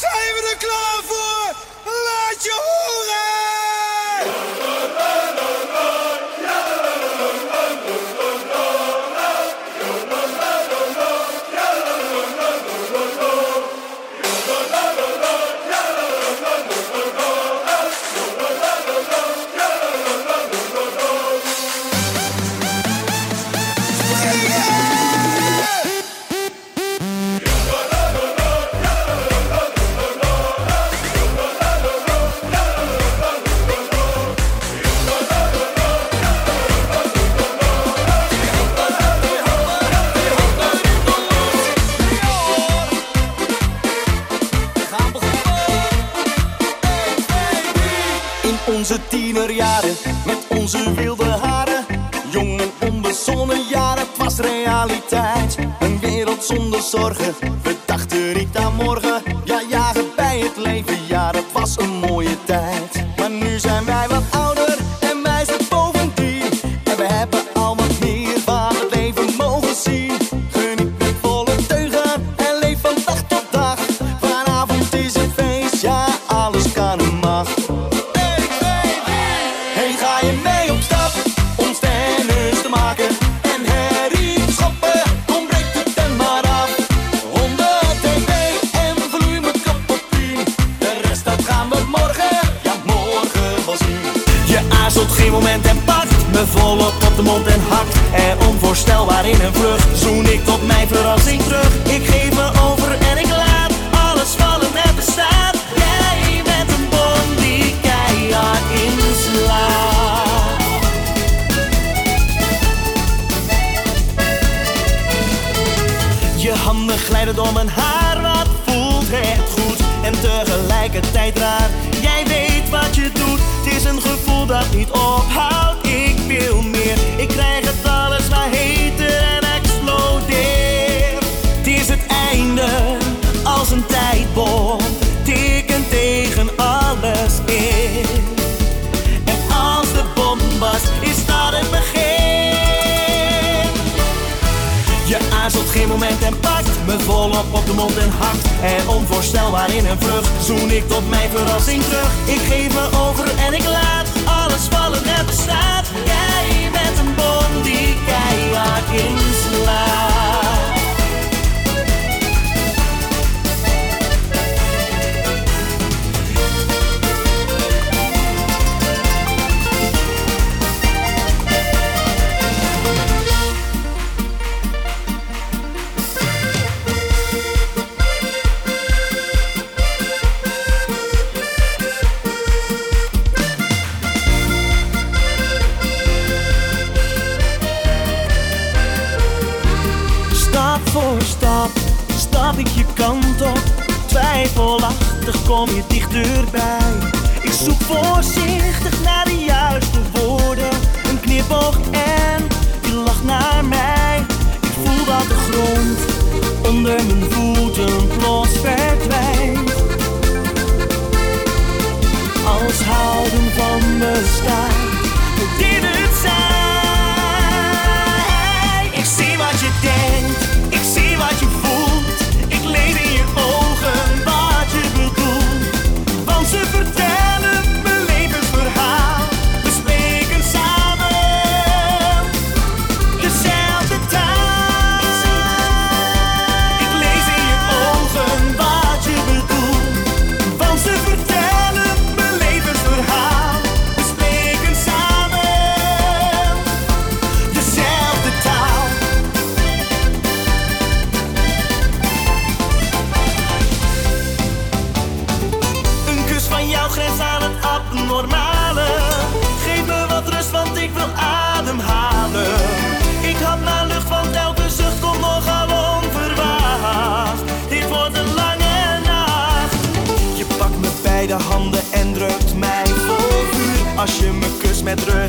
Zijn we er klaar voor? Laat je horen! met onze wilde haren. Jong en onbezonnen jaren, was realiteit. Een wereld zonder zorgen, we dachten niet aan morgen. niet ophoudt. Ik wil meer. Ik krijg het alles maar heter en explodeer. Het is het einde als een tijdbom. Tikken tegen alles in. En als de bom was, is dat het begin. Je aarzelt geen moment en pakt me volop op de mond en hakt. En onvoorstelbaar in een vlucht zoen ik tot mijn verrassing terug. Ik geef me over en ik laat vallen net bestaat. Jij bent een bom die keihard inslaat. kom je dichterbij. Ik zoek voorzichtig naar de juiste woorden. Een knipoog en je lacht naar mij. Ik voel dat de grond onder mijn voeten plots verdwijnt. Als houden van bestaan. Dit moet dit het zijn. dentro de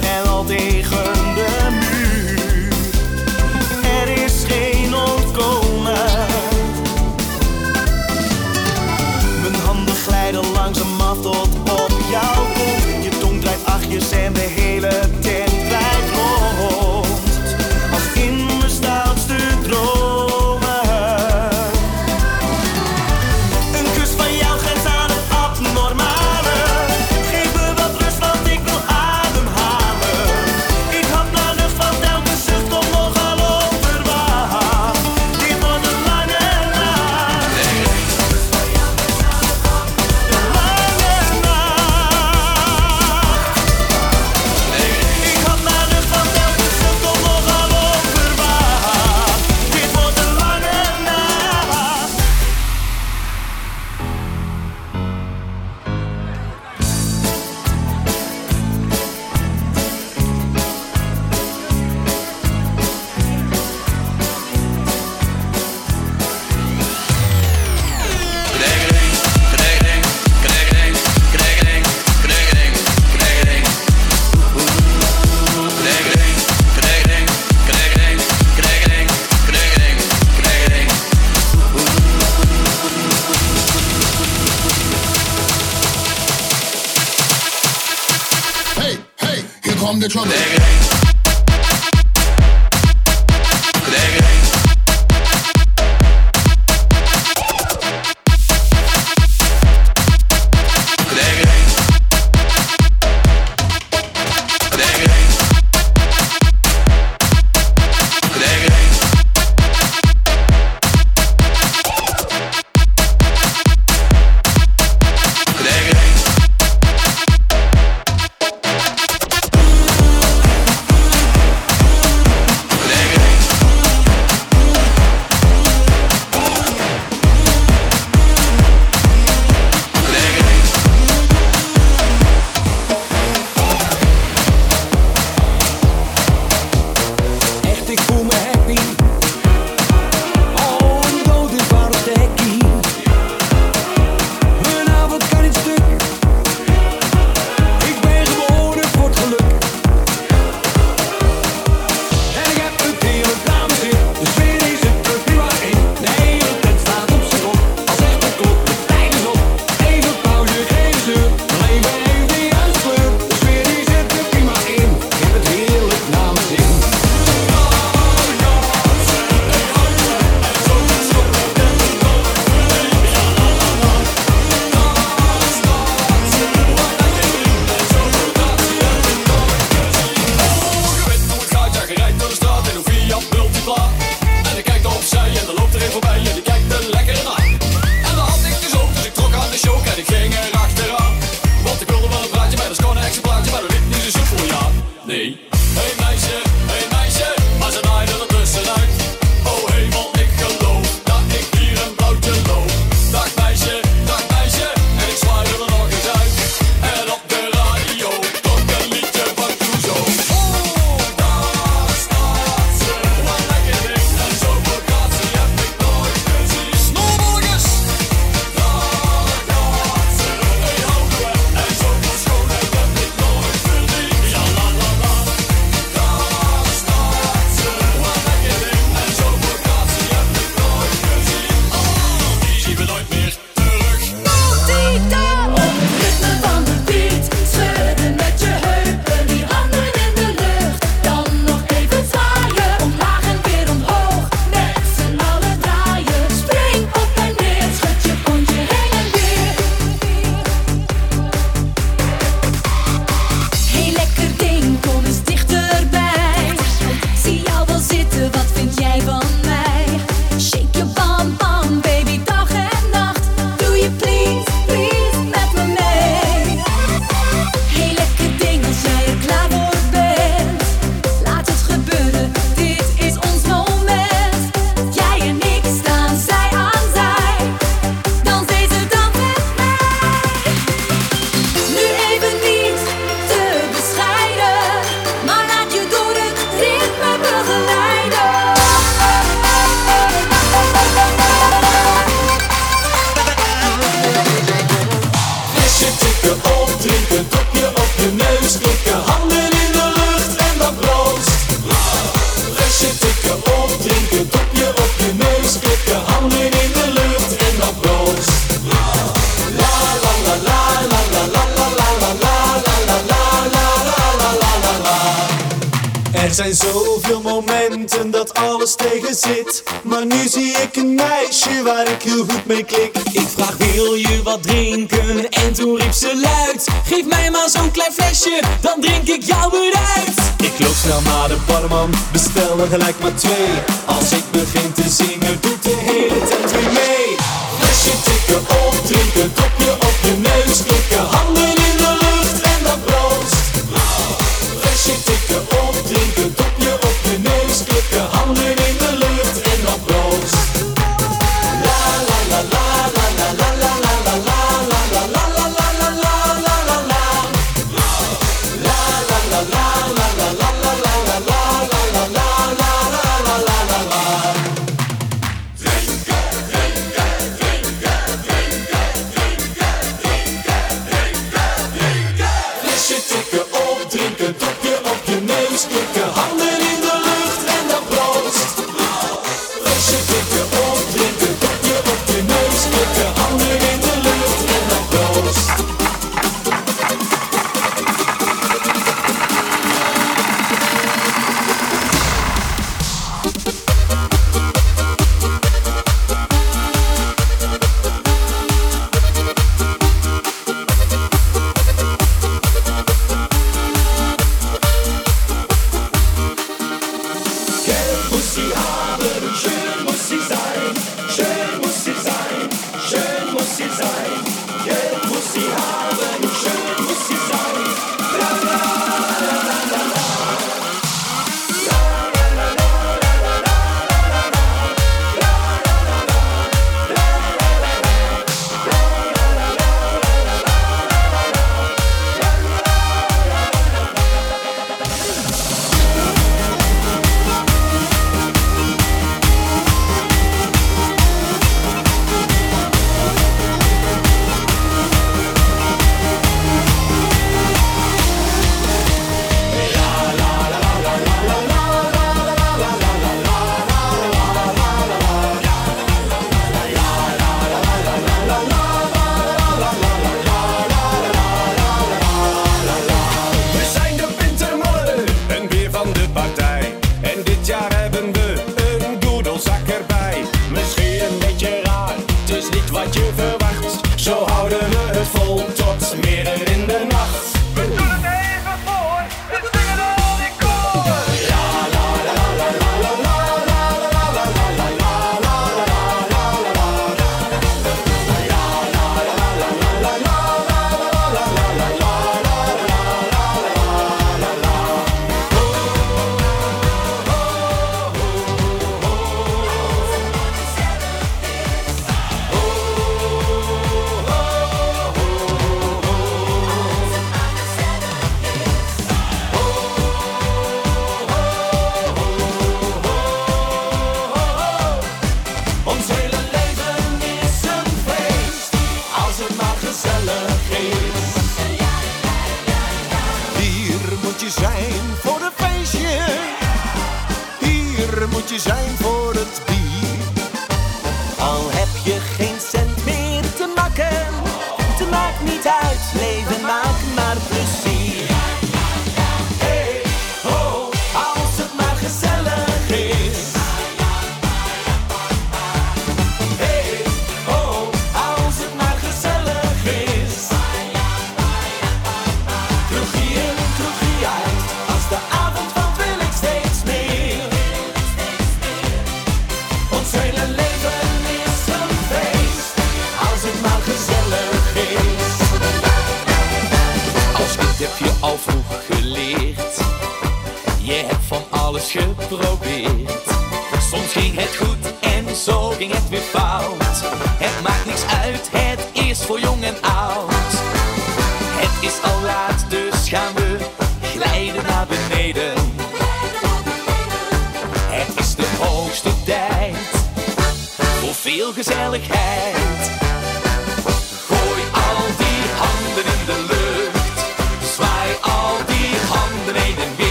I like my twin.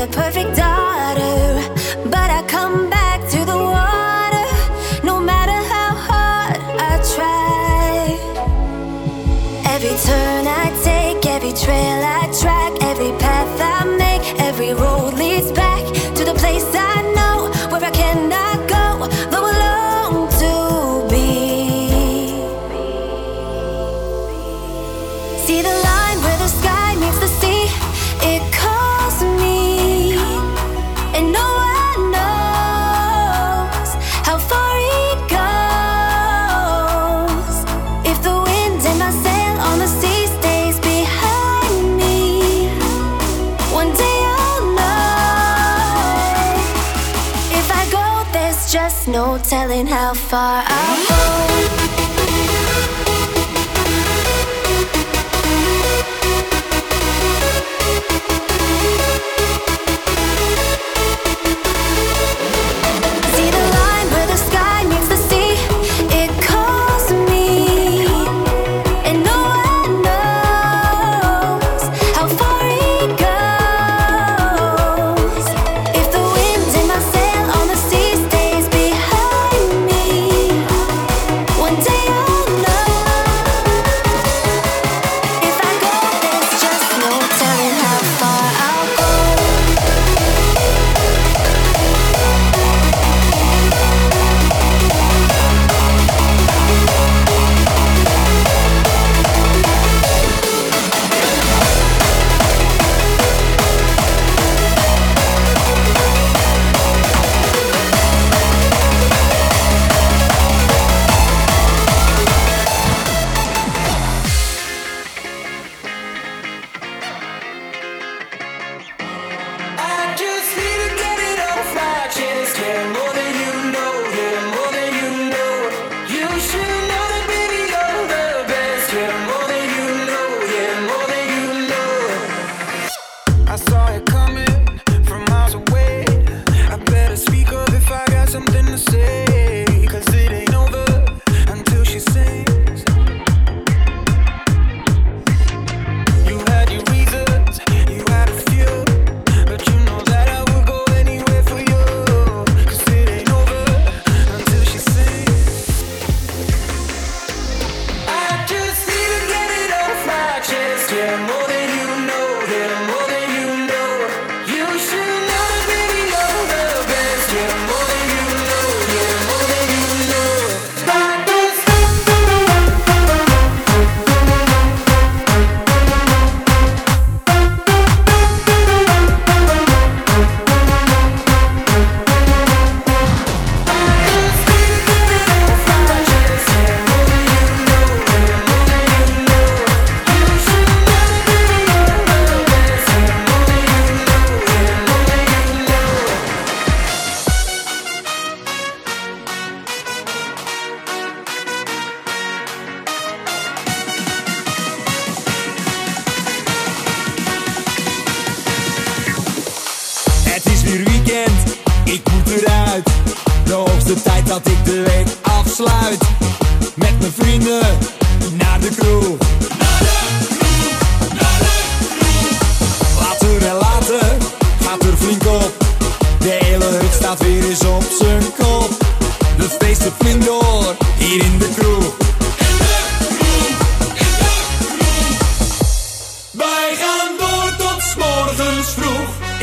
The perfect daughter, how far I'll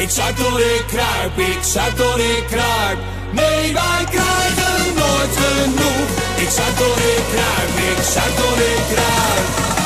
Ik zuip door ik kruip, ik zuip door ik kruip. Nee, wij krijgen nooit genoeg. Ik zuip door ik kruip, ik zuip door ik kruip.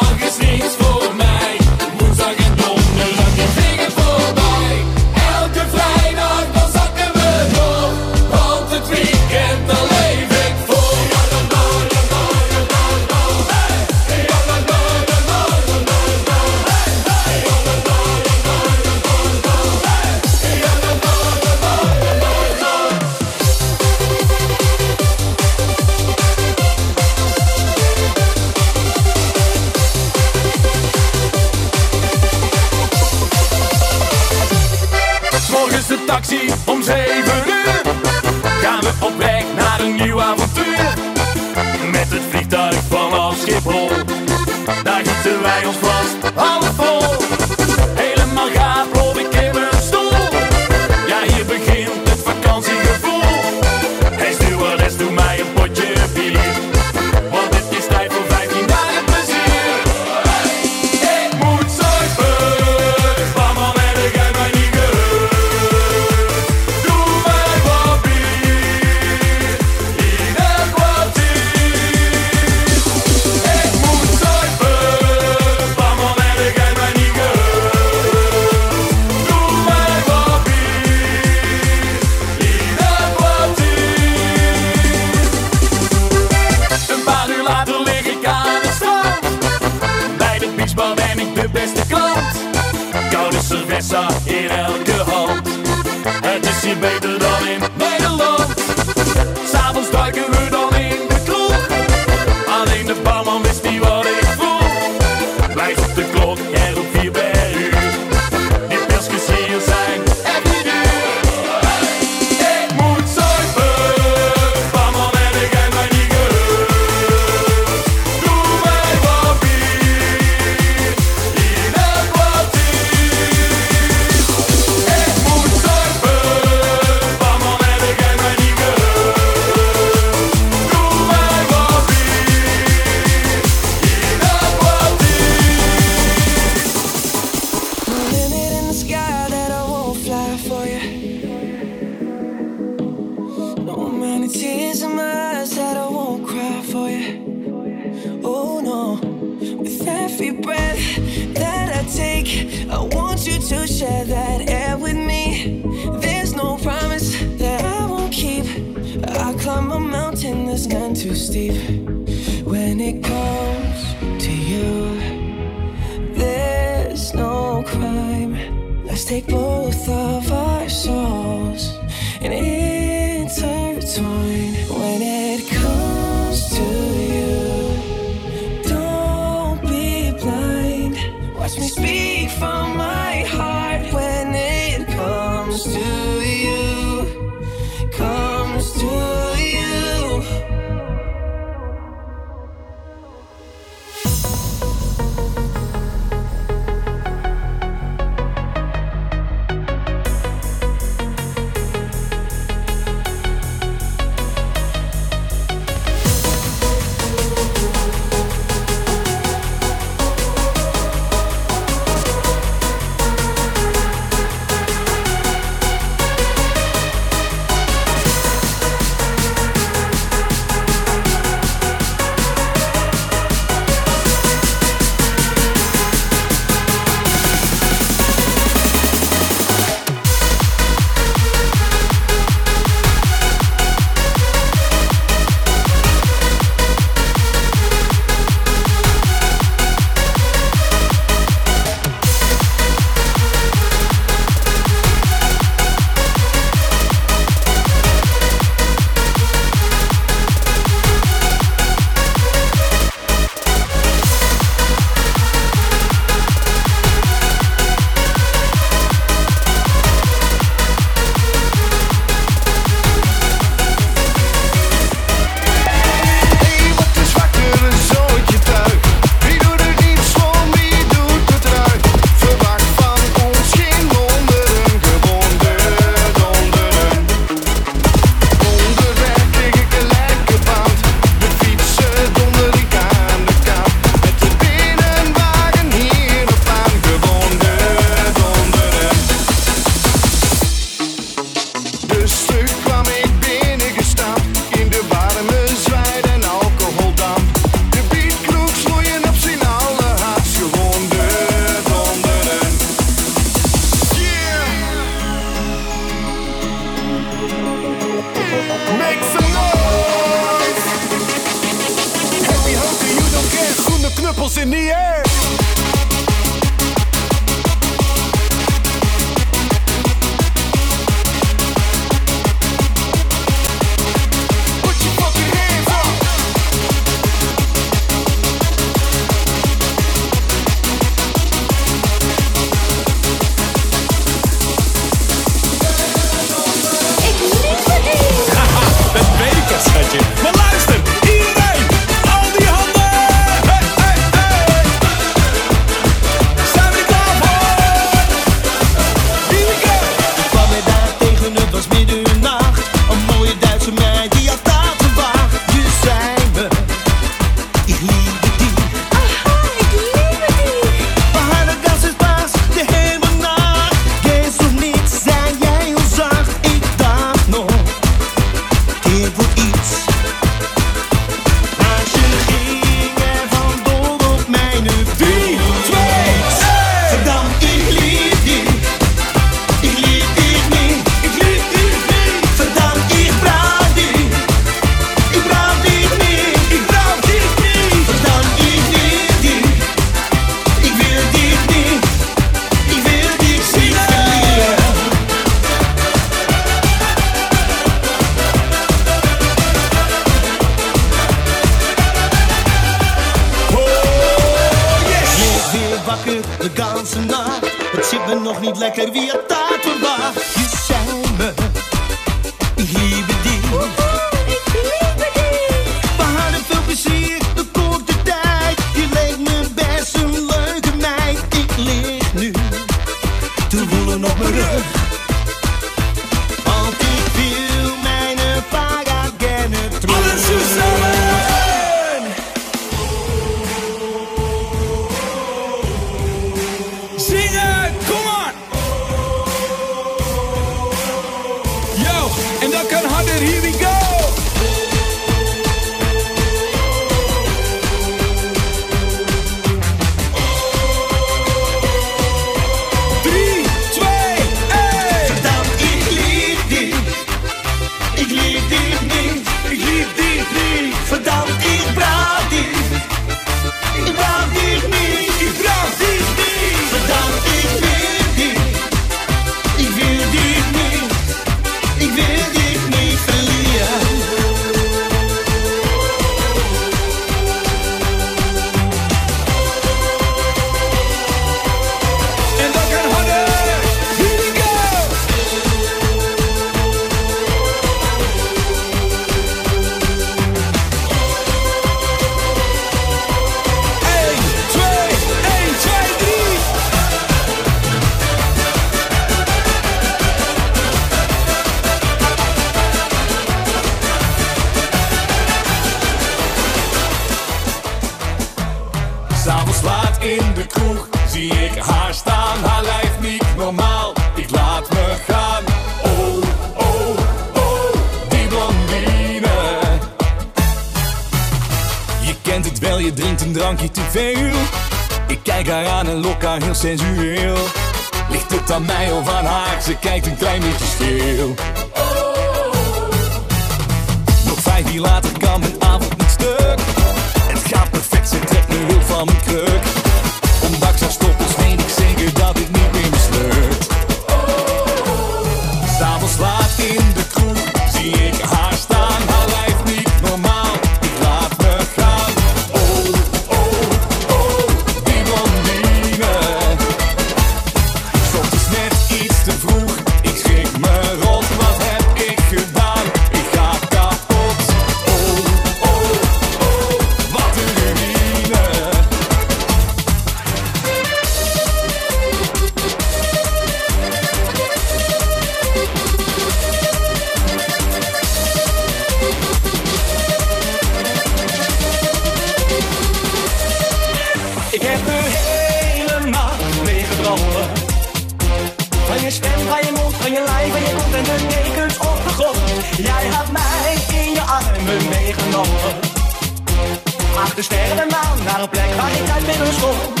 de sterren en maan naar een plek waar ik uit middel stond.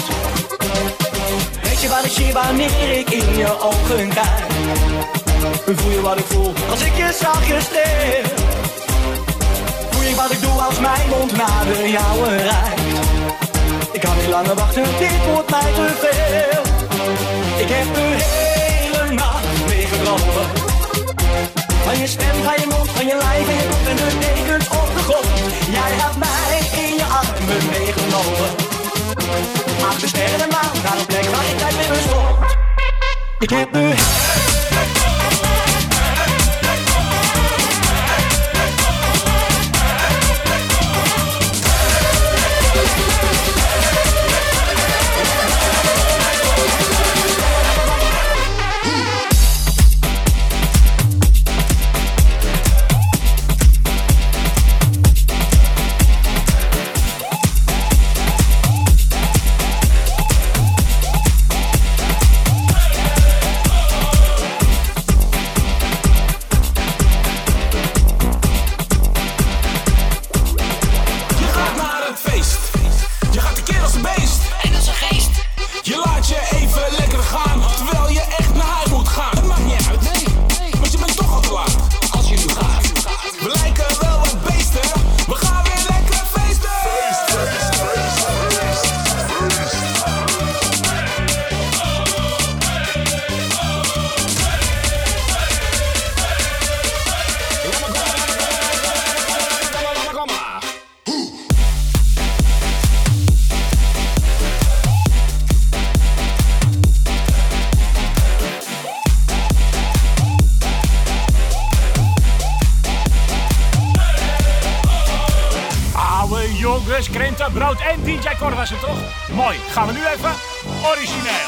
Weet je wat ik zie wanneer ik in je ogen kijk? Voel je wat ik voel als ik je zag stil? Voel je wat ik doe als mijn mond naar de jouwe? Ik kan niet langer wachten, dit wordt mij te veel. Ik heb de hele nacht meegedrongen. Van je stem, van je mond, van je lijf en je voet en de dekens op de grond. Jij hebt mij in je armen meegenomen. Achter sterren en maan, naar de plek waar ik tijd weer bestond. Ik heb me Was toch? Mooi. Gaan we nu even origineel.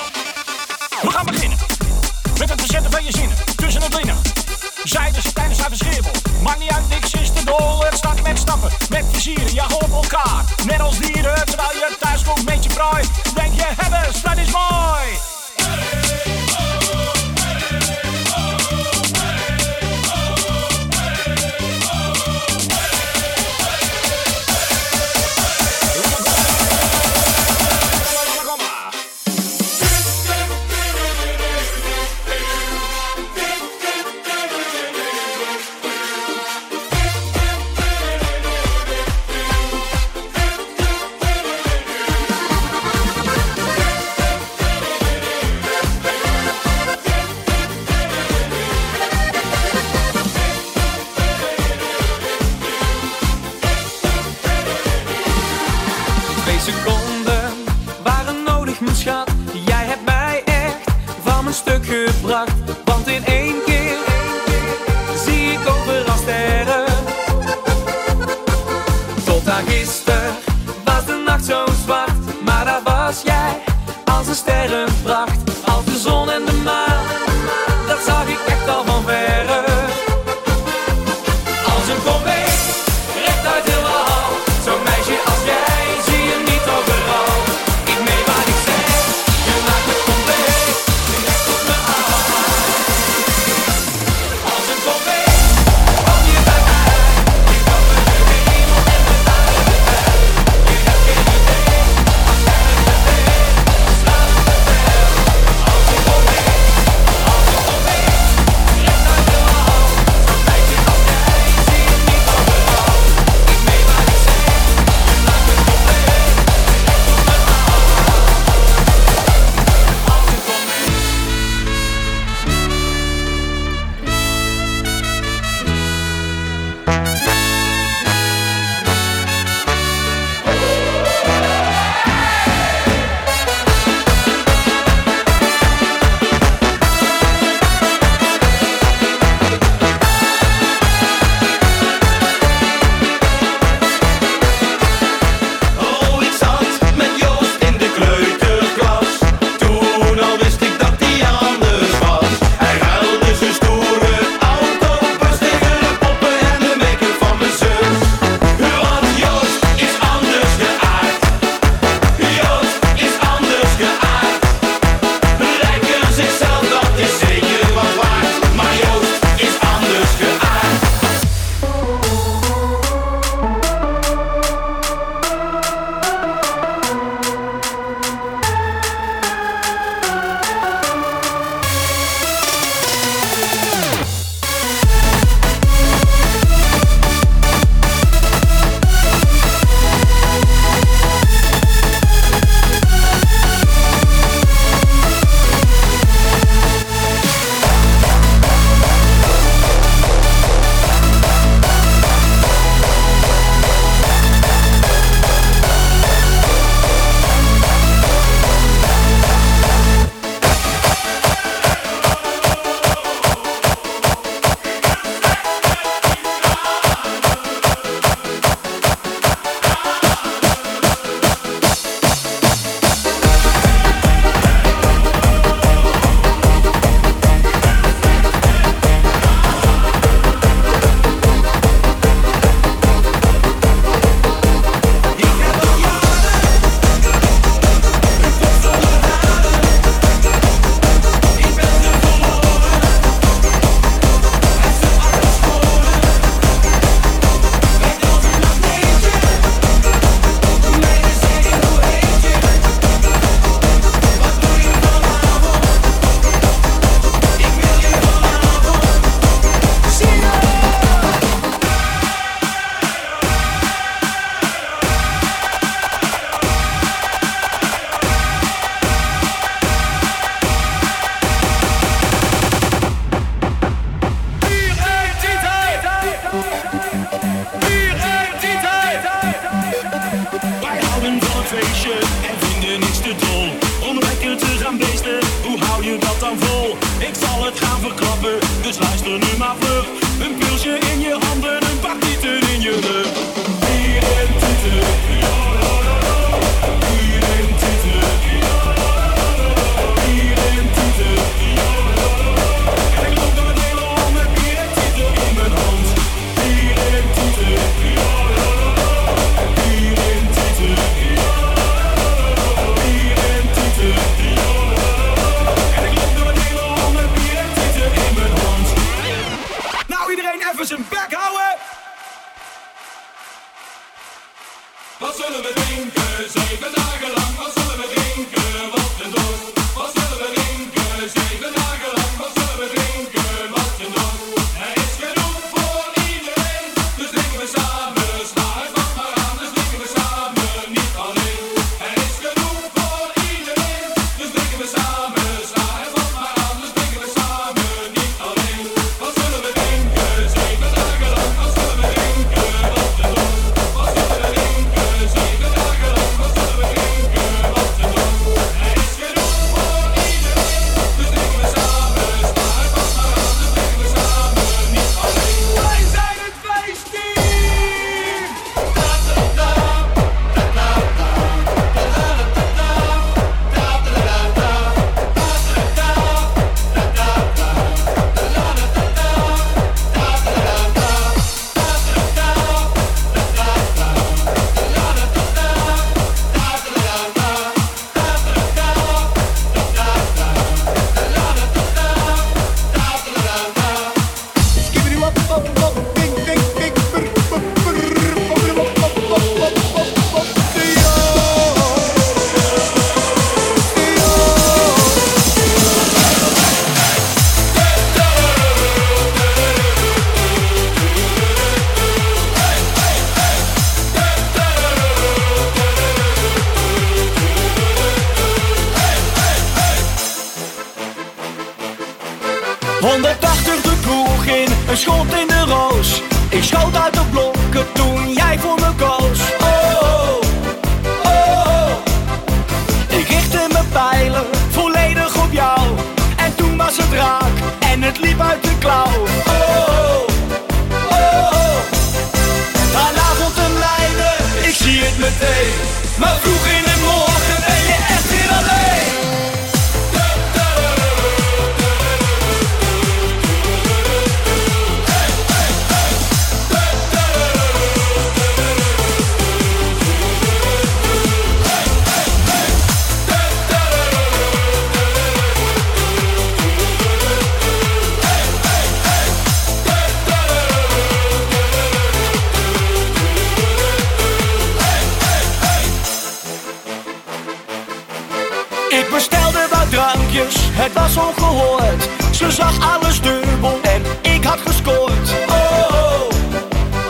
het was ongehoord. Ze zag alles dubbel en ik had gescoord. Oh, oh,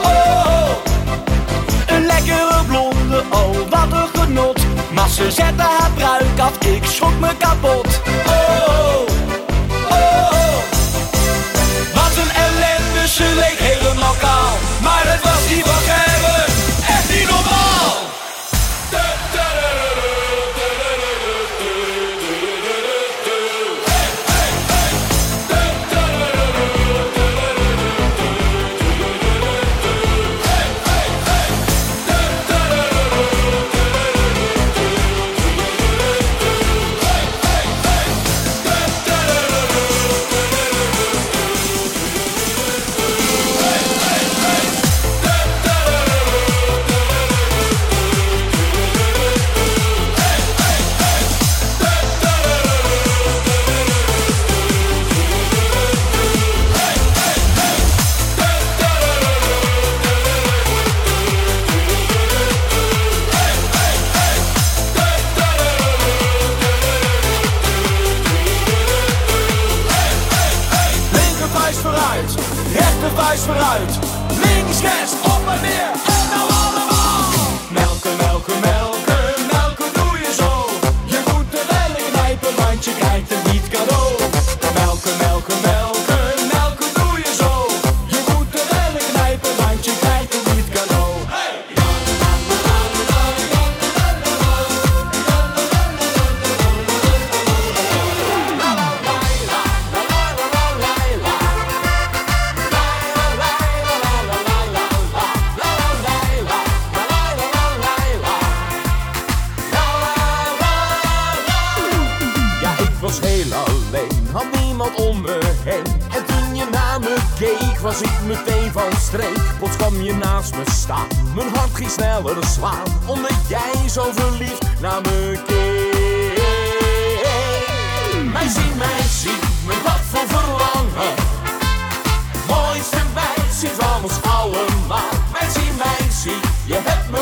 oh, oh. een lekkere blonde, oh wat een genot. Maar ze zette haar bruik af, ik schrok me kapot. Oh, oh, oh, oh. wat een ellende, ze was heel alleen, had niemand om me heen. En toen je naar me keek, was ik meteen van streek. Plots kwam je naast me staan, mijn hart ging sneller slaan, omdat jij zo verliefd naar me keek. Mij zien, mij zien, mijn wat voor verlangen. Het mooiste meisje van ons allemaal. Mij zien, mij zien, je hebt me